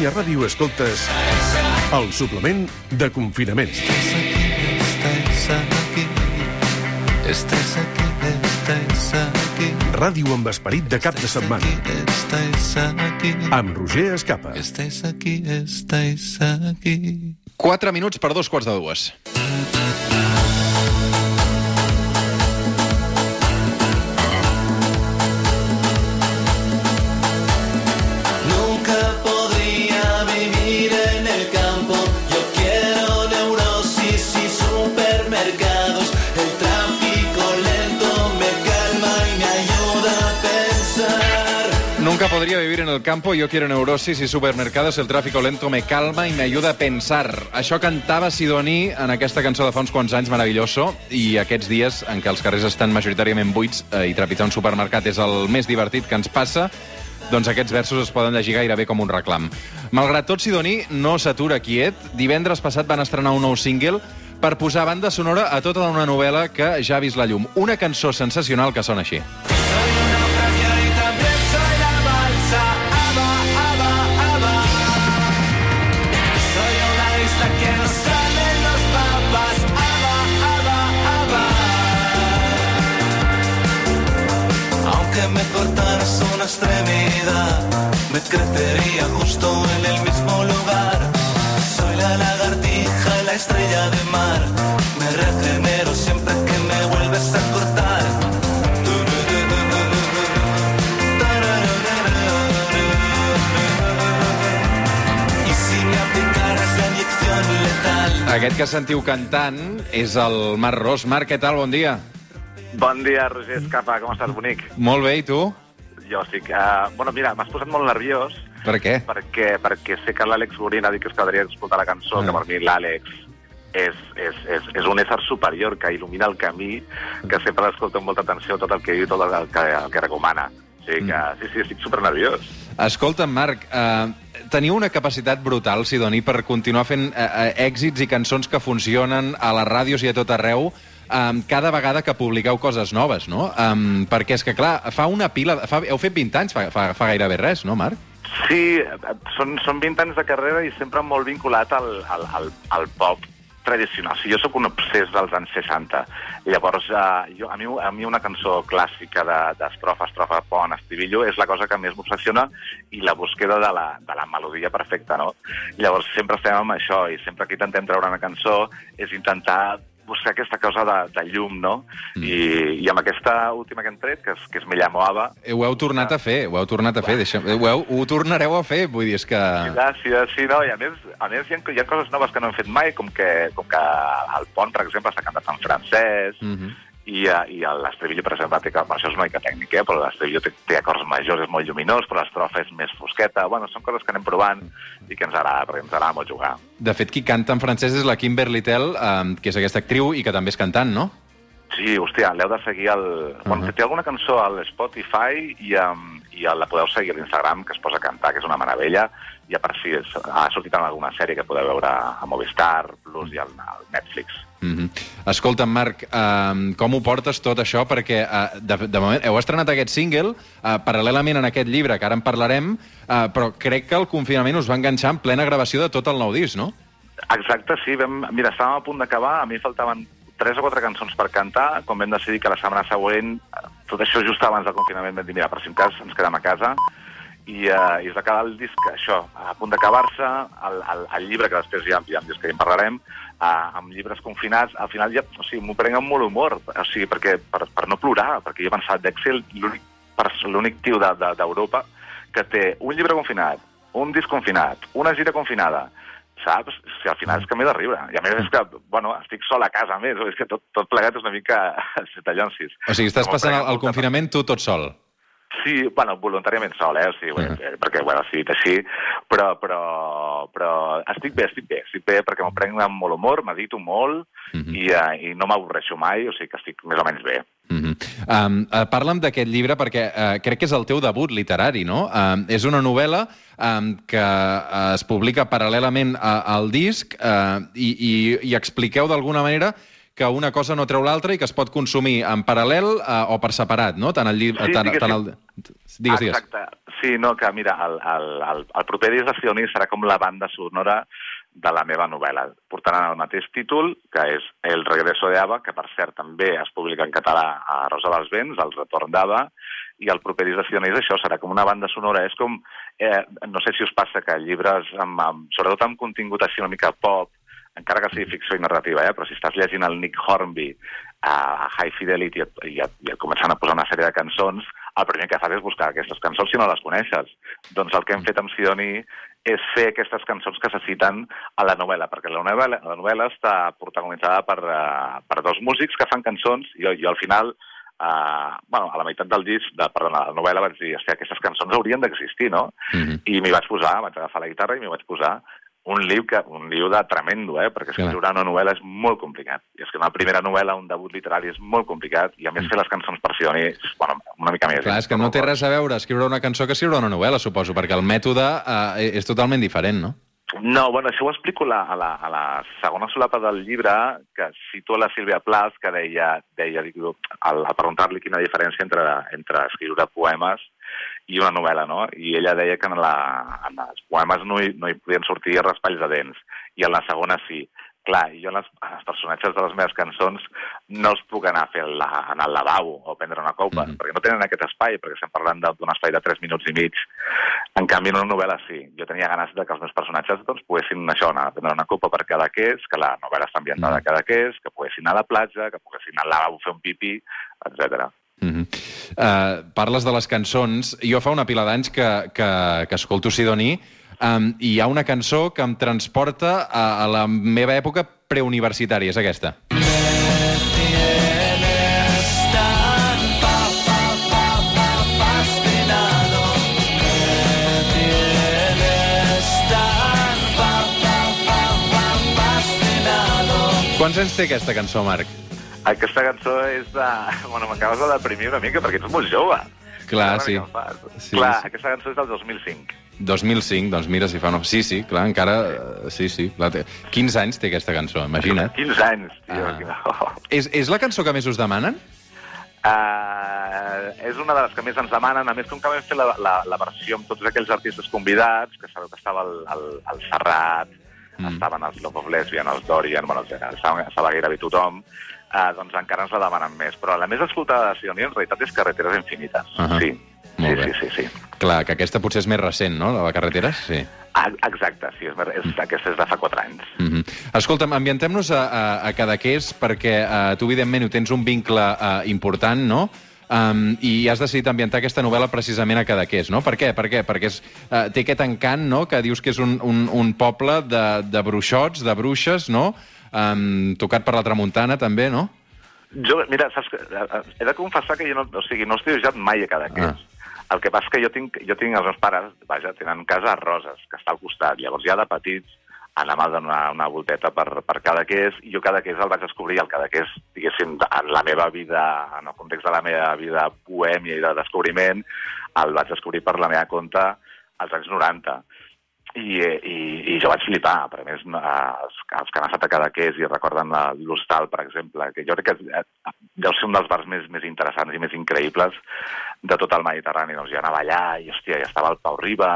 Catalunya Ràdio escoltes el suplement de confinament. Ràdio amb esperit de cap de setmana. Estás aquí, Amb Roger Escapa. estáis aquí, estáis aquí. 4 minuts per dos quarts de dues. El campo, yo quiero neurosis y supermercados, el tráfico lento me calma y me ayuda a pensar. Això cantava Sidoní en aquesta cançó de fa uns quants anys, maravilloso, i aquests dies en què els carrers estan majoritàriament buits eh, i trepitjar un supermercat és el més divertit que ens passa, doncs aquests versos es poden llegir gairebé com un reclam. Malgrat tot, Sidoní no s'atura quiet. Divendres passat van estrenar un nou single per posar banda sonora a tota una novel·la que ja ha vist la llum. Una cançó sensacional que sona així. Me crecería justo en el mismo lugar. Soy la lagartija, la estrella de mar. Me regenero siempre que me vuelves a cortar. Y si me aplicaras la inyección letal. Aquest que sentiu cantant és el Marc Ros. Marc, què tal? Bon dia. Bon dia, Roger Escapa, com estàs, bonic? Molt bé, i tu? Jo sí que... Uh, bueno, mira, m'has posat molt nerviós Per què? perquè, perquè sé que l'Àlex Borin ha dit que es quedaria escoltar la cançó, Ah. que per mi l'Àlex és, és, és, és un ésser superior que il·lumina el camí, que sempre l'escolta amb molta atenció tot el que diu, tot el que, el que recomana. O sigui que, Mm. sí, sí, estic super nerviós. Escolta'm, Marc, eh, teniu una capacitat brutal, Sidoni, per continuar fent eh, eh, èxits i cançons que funcionen a les ràdios i a tot arreu, um, cada vegada que publiqueu coses noves, no? Um, perquè és que, clar, fa una pila... Fa, heu fet 20 anys, fa, fa, fa gairebé res, no, Marc? Sí, són, són 20 anys de carrera i sempre molt vinculat al, al, al, al pop tradicional. O sigui, jo sóc un obsès dels anys 60. Llavors, eh, jo, a, mi, a mi una cançó clàssica de- d'estrofa, estrofa, pont, estribillo, és la cosa que més m'obsessiona i la búsqueda de la, de la melodia perfecta, no? Llavors, sempre estem amb això i sempre que intentem treure una cançó és intentar buscar aquesta cosa de, de llum, no? Mm. I, I amb aquesta última que hem tret, que és, que és Me llamo Ava, Ho heu tornat a fer, ho heu tornat a fer. Deixa, ho, heu, ho tornareu a fer, vull dir, és que... Gràcies, sí, no, i a més, a més hi, ha, hi ha coses noves que no hem fet mai, com que, com que el pont, per exemple, està cantat en francès, Mm -hmm. I, eh, i l'estribillo, per exemple, té, això és una mica tècnic, eh, però l'estribillo té, té acords majors, és molt lluminós, però l'estrofa és més fosqueta. Bueno, són coses que anem provant i que ens agrada, perquè ens agrada molt jugar. De fet, qui canta en francès és la Kimberly Tell, um, que és aquesta actriu i que també és cantant, no? Sí, hòstia, l'heu de seguir al... Uh -huh. Bueno, té alguna cançó al Spotify i, um, i la podeu seguir a l'Instagram, que es posa a cantar, que és una meravella, i a sí, és, ha sortit en alguna sèrie que podeu veure a Movistar Plus i al, al Netflix. Mm -hmm. Escolta'm, Marc, uh, com ho portes tot això? Perquè, uh, de, de moment, heu estrenat aquest single, uh, paral·lelament en aquest llibre, que ara en parlarem, uh, però crec que el confinament us va enganxar en plena gravació de tot el nou disc, no? Exacte, sí. Vam, mira, estàvem a punt d'acabar, a mi faltaven tres o quatre cançons per cantar, quan vam decidir que la setmana següent, tot això just abans del confinament, vam dir, mira, per si un cas ens quedem a casa, i, uh, i es va quedar el disc, això, a punt d'acabar-se, el, el, el llibre, que després ja, ja, ja en parlarem, uh, amb llibres confinats, al final ja, o sigui, m'ho prenc amb molt humor, o sigui, perquè, per, per no plorar, perquè jo he pensat d'Excel, l'únic tio de- de- d'Europa que té un llibre confinat, un disc confinat, una gira confinada, saps? Si al final és que m'he de riure. I a més és que, bueno, estic sol a casa, a més, és que tot, tot plegat és una mica setallonsis. O sigui, estàs passant prenc el, el confinament tu tot sol. Sí, bueno, voluntàriament sol, eh? O sigui, uh Mhm. -huh. perquè, bueno, sí, així, però, però, però estic bé, estic bé, estic bé perquè m'ho prenc amb molt humor, medito molt Mhm. i, uh, i no m'avorreixo mai, o sigui que estic més o menys bé. Mm -hmm. um, uh, parla'm d'aquest llibre perquè uh, crec que és el teu debut literari, no? Um, és una novel·la um, que uh, es publica paral·lelament a, al disc uh, i, i, i expliqueu d'alguna manera que una cosa no treu l'altra i que es pot consumir en paral·lel uh, o per separat, no? Tant el llibre... Sí, tant, diguéssim. tant el... Digues, digues. Exacte. Sí, no, que mira, el, el, el, el proper Dies de Sioní serà com la banda sonora de la meva novel·la. Portaran el mateix títol, que és El regreso de Ava, que per cert també es publica en català a Rosa dels Vents, El retorn d'Ava, i el proper Dies de Sioní és això, serà com una banda sonora. És com, eh, no sé si us passa que llibres, amb, amb, sobretot amb contingut així una mica pop, encara que sigui ficció i narrativa, eh? però si estàs llegint el Nick Hornby a High Fidelity i, et, i, et, i et començant a posar una sèrie de cançons, el primer que fas és buscar aquestes cançons si no les coneixes. Doncs el que hem fet amb Sidoni és fer aquestes cançons que se citen a la novel·la, perquè la novel·la, la novel·la està protagonitzada per, uh, per dos músics que fan cançons i, i al final Uh, bueno, a la meitat del disc, de, perdona, la novel·la vaig dir, hòstia, aquestes cançons haurien d'existir, no? Mm -hmm. I m'hi vaig posar, vaig agafar la guitarra i m'hi vaig posar un liu, que, un liu de tremendo, eh? perquè escriure una novel·la és molt complicat. I és que una primera novel·la, un debut literari, és molt complicat, i a més fer les cançons per Sidoni és bueno, una mica més. Clar, és que no té res a veure escriure una cançó que escriure una novel·la, suposo, perquè el mètode uh, és totalment diferent, no? No, bueno, això ho explico la, a, la, a la segona solapa del llibre, que situa la Sílvia Plath, que deia, deia al, a preguntar-li quina diferència entre, entre escriure poemes i una novel·la, no? I ella deia que en, la, en els poemes no hi, no hi podien sortir raspalls de dents, i en la segona sí. Clar, i jo en els, en els personatges de les meves cançons no els puc anar a fer la, en el lavabo o prendre una copa, mm -hmm. perquè no tenen aquest espai, perquè estem parlant d'un espai de 3 minuts i mig. En canvi, en una novel·la sí. Jo tenia ganes de que els meus personatges doncs, poguessin això, anar a prendre una copa per Cadaqués, que la novel·la està ambientada a Cadaqués, que poguessin anar a la platja, que poguessin anar al lavabo a fer un pipí, etc. Mm -hmm. uh, parles de les cançons. Jo fa una pila d'anys que, que, que escolto Sidoní um, i hi ha una cançó que em transporta a, a la meva època preuniversitària, és aquesta. Quants anys té aquesta cançó, Marc? Aquesta cançó és de... Bueno, m'acabes de deprimir una mica, perquè ets molt jove. Clar, sí. Sí, Clar, sí. aquesta cançó és del 2005. 2005, doncs mira si fa... No... Sí, sí, clar, encara... Sí, sí. La té. 15 anys té aquesta cançó, imagina't. 15 anys, tio. Ah. És, és la cançó que més us demanen? Uh, és una de les que més ens demanen, a més com que vam fer la, la, la versió amb tots aquells artistes convidats, que sabeu que estava el, el, el Serrat, Mm. estaven els Love of Lesbian, els Dorian, bueno, estava, estava gairebé tothom, uh, doncs encara ens la demanen més. Però la més escoltada de Sidoni en realitat és Carreteres Infinites. Ahà. Sí, Molt sí, bé. sí, sí, sí. Clar, que aquesta potser és més recent, no?, la de carreteres? Sí. Ah, exacte, sí, és, és, aquesta és de fa 4 anys. Mm -hmm. Escolta'm, ambientem-nos a, a, a Cadaqués perquè uh, tu, evidentment, ho tens un vincle uh, important, no?, Um, i has decidit ambientar aquesta novel·la precisament a Cadaqués, no? Per què? Per què? Perquè és, uh, té aquest encant, no?, que dius que és un, un, un poble de, de bruixots, de bruixes, no?, um, tocat per la tramuntana, també, no? Jo, mira, saps que, eh, he de confessar que jo no, o sigui, no estic viatjat mai a Cadaqués. Ah. El que passa és que jo tinc, jo tinc els meus pares, vaja, tenen casa a Roses, que està al costat. Llavors ja de petits anàvem a donar una volteta per, per Cadaqués, i jo Cadaqués el vaig descobrir, el Cadaqués, diguéssim, en la meva vida, en el context de la meva vida bohèmia i de descobriment, el vaig descobrir per la meva compte als anys 90. I, i, i jo vaig flipar, però a més eh, els, els que han estat a Cadaqués i recorden l'Hostal, per exemple, que jo crec que eh, deu ser un dels bars més, més interessants i més increïbles de tot el Mediterrani. Doncs jo anava allà i, hòstia, ja estava el Pau Riba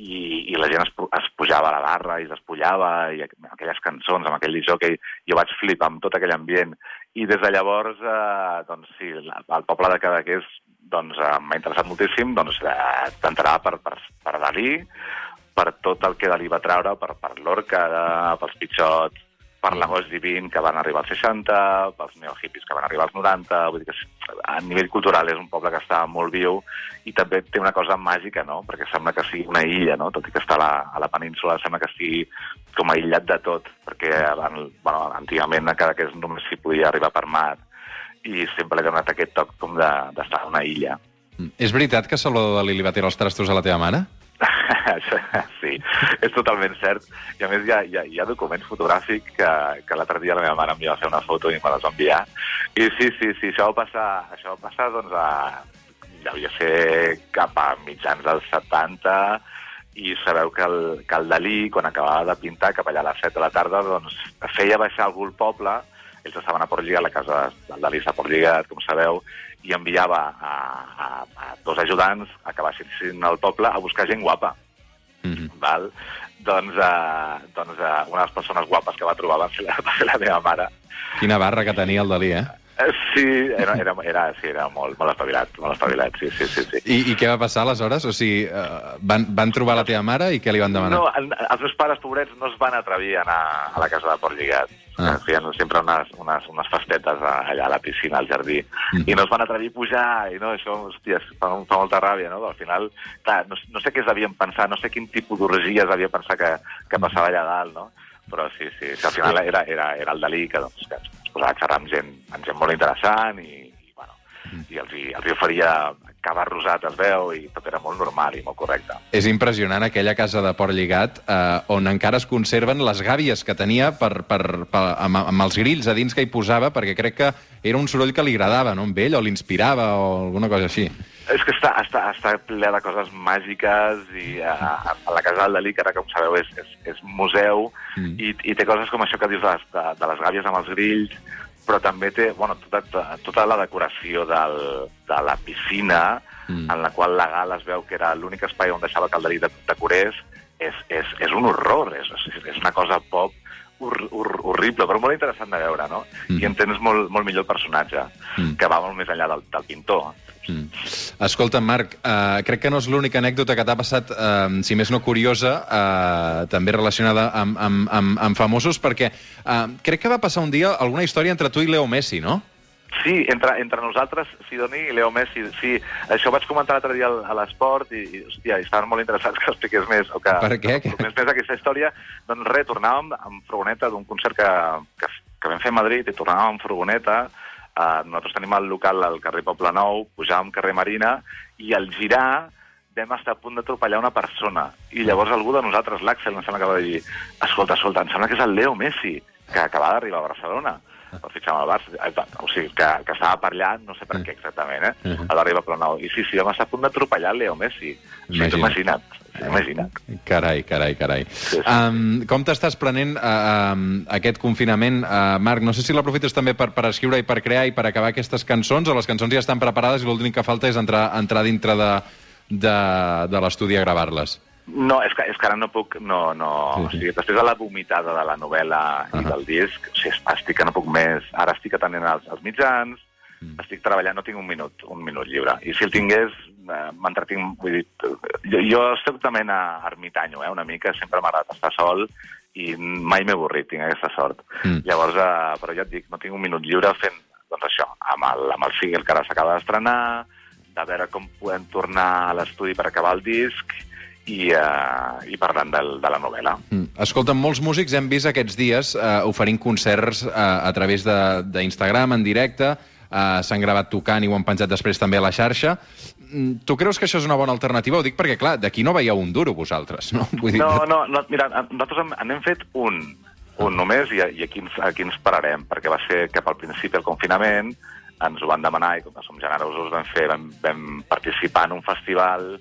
i, i la gent es, es pujava a la barra i es despullava i aqu- aquelles cançons amb aquell jockey, jo vaig flipar amb tot aquell ambient. I des de llavors, eh, doncs sí, el poble de Cadaqués doncs, eh, m'ha interessat moltíssim, doncs eh, t'entrava per, per, per Dalí, per tot el que Dalí va treure, per, per l'Orca, pels pitxots, per l'agost divin que van arribar als 60, pels neohippies que van arribar als 90, vull dir que a nivell cultural és un poble que està molt viu i també té una cosa màgica, no?, perquè sembla que sigui una illa, no?, tot i que està a la, a la península, sembla que estigui com aïllat de tot, perquè abans, bueno, antigament a Cadaqués només s'hi podia arribar per mar i sempre li ha donat aquest toc com de- d'estar de, a una illa. És veritat que Salvador Dalí li va tirar els trastos a la teva mare? Sí, és totalment cert. I a més hi ha, hi ha, hi ha documents fotogràfics que, que l'altre dia la meva mare em va fer una foto i me les va enviar. I sí, sí, sí, això va passar, això va passar doncs, a, devia ser cap a mitjans dels 70 i sabeu que el, que el Dalí, quan acabava de pintar cap allà a les 7 de la tarda, doncs feia baixar algú al poble ells estaven a Port Lligat, la casa del Dalí està a Port Lligat, com sabeu, i enviava a, a, a dos ajudants a que baixessin al poble a buscar gent guapa. Mhm. Val? Doncs, uh, doncs uh, una de les persones guapes que va trobar va ser la, va ser la meva mare. Quina barra que tenia el Dalí, eh? Eh, Sí, era, era, era, sí, era molt, molt espavilat, molt espavilat, sí, sí, sí. sí. I, I què va passar aleshores? O sigui, van, van trobar la teva mare i què li van demanar? No, els meus pares, pobrets, no es van atrevir a anar a la casa de Port Lligat. Ah. Ah. Feien sempre unes, unes, unes festetes allà a la piscina, al jardí, Mhm. i no es van atrevir a pujar, i no, això, hòstia, fa, fa molta ràbia, no? Al final, clar, no, no sé què es devien pensar, no sé quin tipus d'orgies devia pensar que, que passava allà dalt, no? Però sí, sí, sí al final era, era, era el Dalí que, doncs, que ens posava a xerrar amb gent, amb gent molt interessant i, i, bueno, i els, hi, els hi oferia cava rosat, es veu, i tot era molt normal i molt correcte. És impressionant aquella casa de Port Lligat eh, on encara es conserven les gàbies que tenia per, per, per, amb, amb els grills a dins que hi posava, perquè crec que era un soroll que li agradava, no?, amb ell, o l'inspirava, o alguna cosa així. És que està, està, està ple de coses màgiques i a, a, a la casa del Dalí, que ara, com sabeu, és, és, és museu, Mm. mm. i, i té coses com això que dius de, de, de les gàbies amb els grills, però també té bueno, tota, tota- la decoració del, de la piscina, Mm. en la qual la gala es veu que era l'únic espai on deixava que el Dalí de- decorés, és, és, és un horror, és, és una cosa pop hor, hor, horrible, però molt interessant de veure, no? Mm. I entens molt, molt millor el personatge, Mm. mm. que va molt més enllà del, del pintor. Mm. Escolta, Marc, uh, crec que no és l'única anècdota que t'ha passat, uh, si més no curiosa, uh, també relacionada amb, amb, amb, amb famosos, perquè uh, crec que va passar un dia alguna història entre tu i Leo Messi, no? Sí, entre, entre nosaltres, Sidoni i Leo Messi, sí. Això ho vaig comentar l'altre dia a l'esport i, i, hòstia, i estaven molt interessats que expliqués més. O que, Per què? Que més, més aquesta història. Doncs res, tornàvem amb furgoneta d'un concert que, que, que vam fer a Madrid i tornàvem amb furgoneta. Uh, nosaltres tenim el local al carrer Poble Nou, pujàvem carrer Marina i al girar vam estar a punt d'atropellar una persona. I llavors algú de nosaltres, l'Àxel, em sembla que va dir escolta, escolta, em sembla que és el Leo Messi, que acaba d'arribar a Barcelona per fitxar amb el Barça. Eh, O sigui, que, que estava per allà, no sé per què exactament, eh? Uh -huh. A l'arriba a Planau. I sí, sí, vam estar a punt d'atropellar el Leo Messi. O sigui, Imagina't. imagina't. Sí, imagina't. Carai, carai, carai. Sí, sí. Um, com t'estàs prenent uh, um, aquest confinament? Uh, Marc, no sé si l'aprofites també per, per escriure i per crear i per acabar aquestes cançons, o les cançons ja estan preparades i l'únic que falta és entrar, entrar dintre de, de, de l'estudi a gravar-les. No, és que, és que ara no puc... No, no. Sí, Sí. O sigui, després de la vomitada de la novel·la i Ahà. del disc, o sigui, estic que no puc més. Ara estic atenent els, els mitjans, Mm. estic treballant, no tinc un minut, un minut lliure. I si el tingués, eh, m'entretinc... Vull dir, jo, jo soc també a ermitanyo, eh, una mica, sempre m'ha agradat estar sol i mai m'he avorrit, tinc aquesta sort. Mm. Llavors, eh, però ja et dic, no tinc un minut lliure fent, doncs això, amb el, amb el single que ara s'acaba d'estrenar, de veure com podem tornar a l'estudi per acabar el disc i, eh, i parlant del, de la novel·la. Mm. Escolta, molts músics hem vist aquests dies uh, oferint concerts uh, a través de- d'Instagram, en directe, uh, s'han gravat tocant i ho han penjat després també a la xarxa. Mm, Tu creus que això és una bona alternativa? Ho dic perquè, clar, d'aquí no veieu un duro, vosaltres, no? Vull dir, No, no, no mira, nosaltres en- n'hem fet un, un només, i, i aquí, ens, aquí ens pararem, perquè va ser cap al principi del confinament, ens ho van demanar, i com que som generosos vam, fer, vam, vam participar en un festival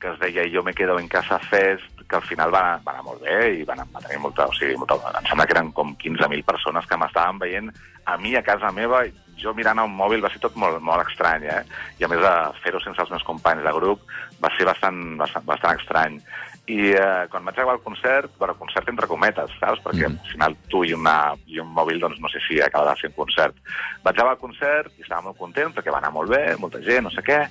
que es deia Yo me quedo en casa fest, que al final va, va anar molt bé i va, anar, va tenir molta, o sigui, molta... Em sembla que eren com 15.000 persones que m'estaven veient a mi a casa meva, jo mirant un mòbil va ser tot molt, molt estrany, eh? I a més de fer-ho sense els meus companys de grup va ser bastant, bastant, bastant estrany. I eh, quan vaig acabar el concert, bueno, concert entre cometes, saps? Perquè Mhm. al final tu i, una, i un mòbil, doncs no sé si acaba de ser un concert. Vaig acabar el concert i estava molt content perquè va anar molt bé, molta gent, no sé què,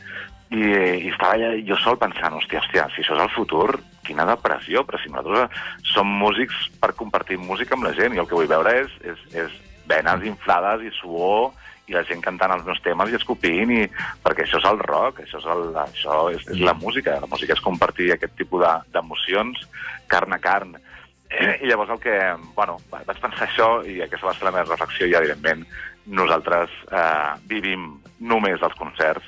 i, i estava allà jo sol pensant, hòstia, hòstia, si això és el futur, quina depressió, però si nosaltres som músics per compartir música amb la gent, i el que vull veure és, és, és venes inflades i suor, i la gent cantant els meus temes i escopint, i, perquè això és el rock, això és, el, això és, és la música, la música és compartir aquest tipus de- d'emocions, carn a carn. Eh, I llavors el que, bueno, va- vaig pensar això i aquesta va ser la meva reflexió i, evidentment, nosaltres eh, vivim només els concerts,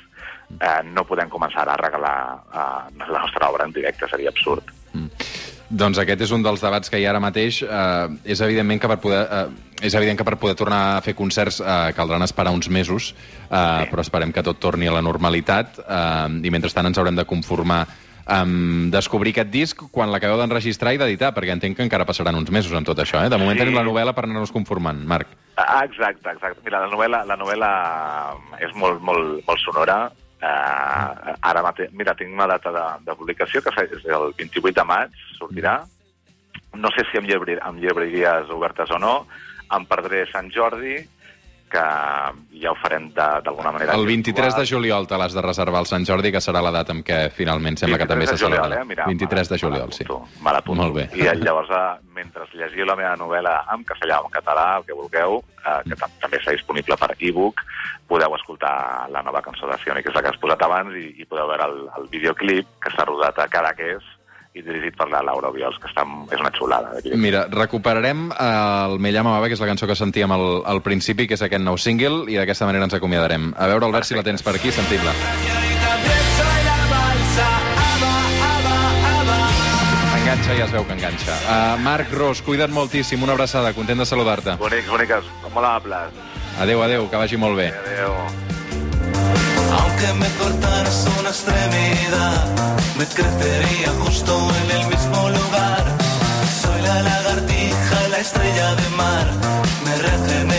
eh, no podem començar a regalar eh, la nostra obra en directe, seria absurd. Doncs aquest és un dels debats que hi ha ara mateix. Uh, és, evidentment que per poder, uh, és evident que per poder tornar a fer concerts uh, caldran esperar uns mesos, uh, Sí. però esperem que tot torni a la normalitat uh, i mentrestant ens haurem de conformar amb descobrir aquest disc quan l'acabeu d'enregistrar i d'editar, perquè entenc que encara passaran uns mesos amb tot això. Eh? De moment Sí. tenim la novel·la per anar-nos conformant, Marc. Ah, exacte, exacte. Mira, la novel·la, la novel·la és molt, molt, molt sonora. Uh, ara mateix, mira, tinc una data de, de publicació que és el 28 de maig, sortirà. No sé si amb, llibrer, amb llibreries obertes o no. Em perdré Sant Jordi, que ja ho farem d'alguna manera. El 23 de juliol te l'has de reservar al Sant Jordi, que serà la data en què finalment sembla que també 23 se de juliol, celebra. Eh? Mira, 23 de juliol, sí. Me l'apunto. Molt bé. I eh, llavors, eh, mentre llegiu la meva novel·la en castellà o en català, el que vulgueu, eh, que tam també està disponible per e-book, podeu escoltar la nova cançó de Fioni, que és la que has posat abans, i, i podeu veure el, el videoclip que s'ha rodat a Cadaqués i dirigit per la Laura Obiols, que està, és una xulada. Mira, recuperarem eh, el Me llama Baba, que és la cançó que sentíem al, al principi, que és aquest nou single, i d'aquesta manera ens acomiadarem. A veure, Albert, si la tens per aquí, sentim-la. Enganxa, ja es veu que enganxa. Uh, Marc Ros, cuida't moltíssim, una abraçada, content de saludar-te. Bonics, boniques, molt amables. Adéu, adéu, que vagi molt bé. Adéu. Aunque me cortaras una extremidad, me crecería justo en el mismo lugar. Soy la lagartija, la estrella de mar, me regenero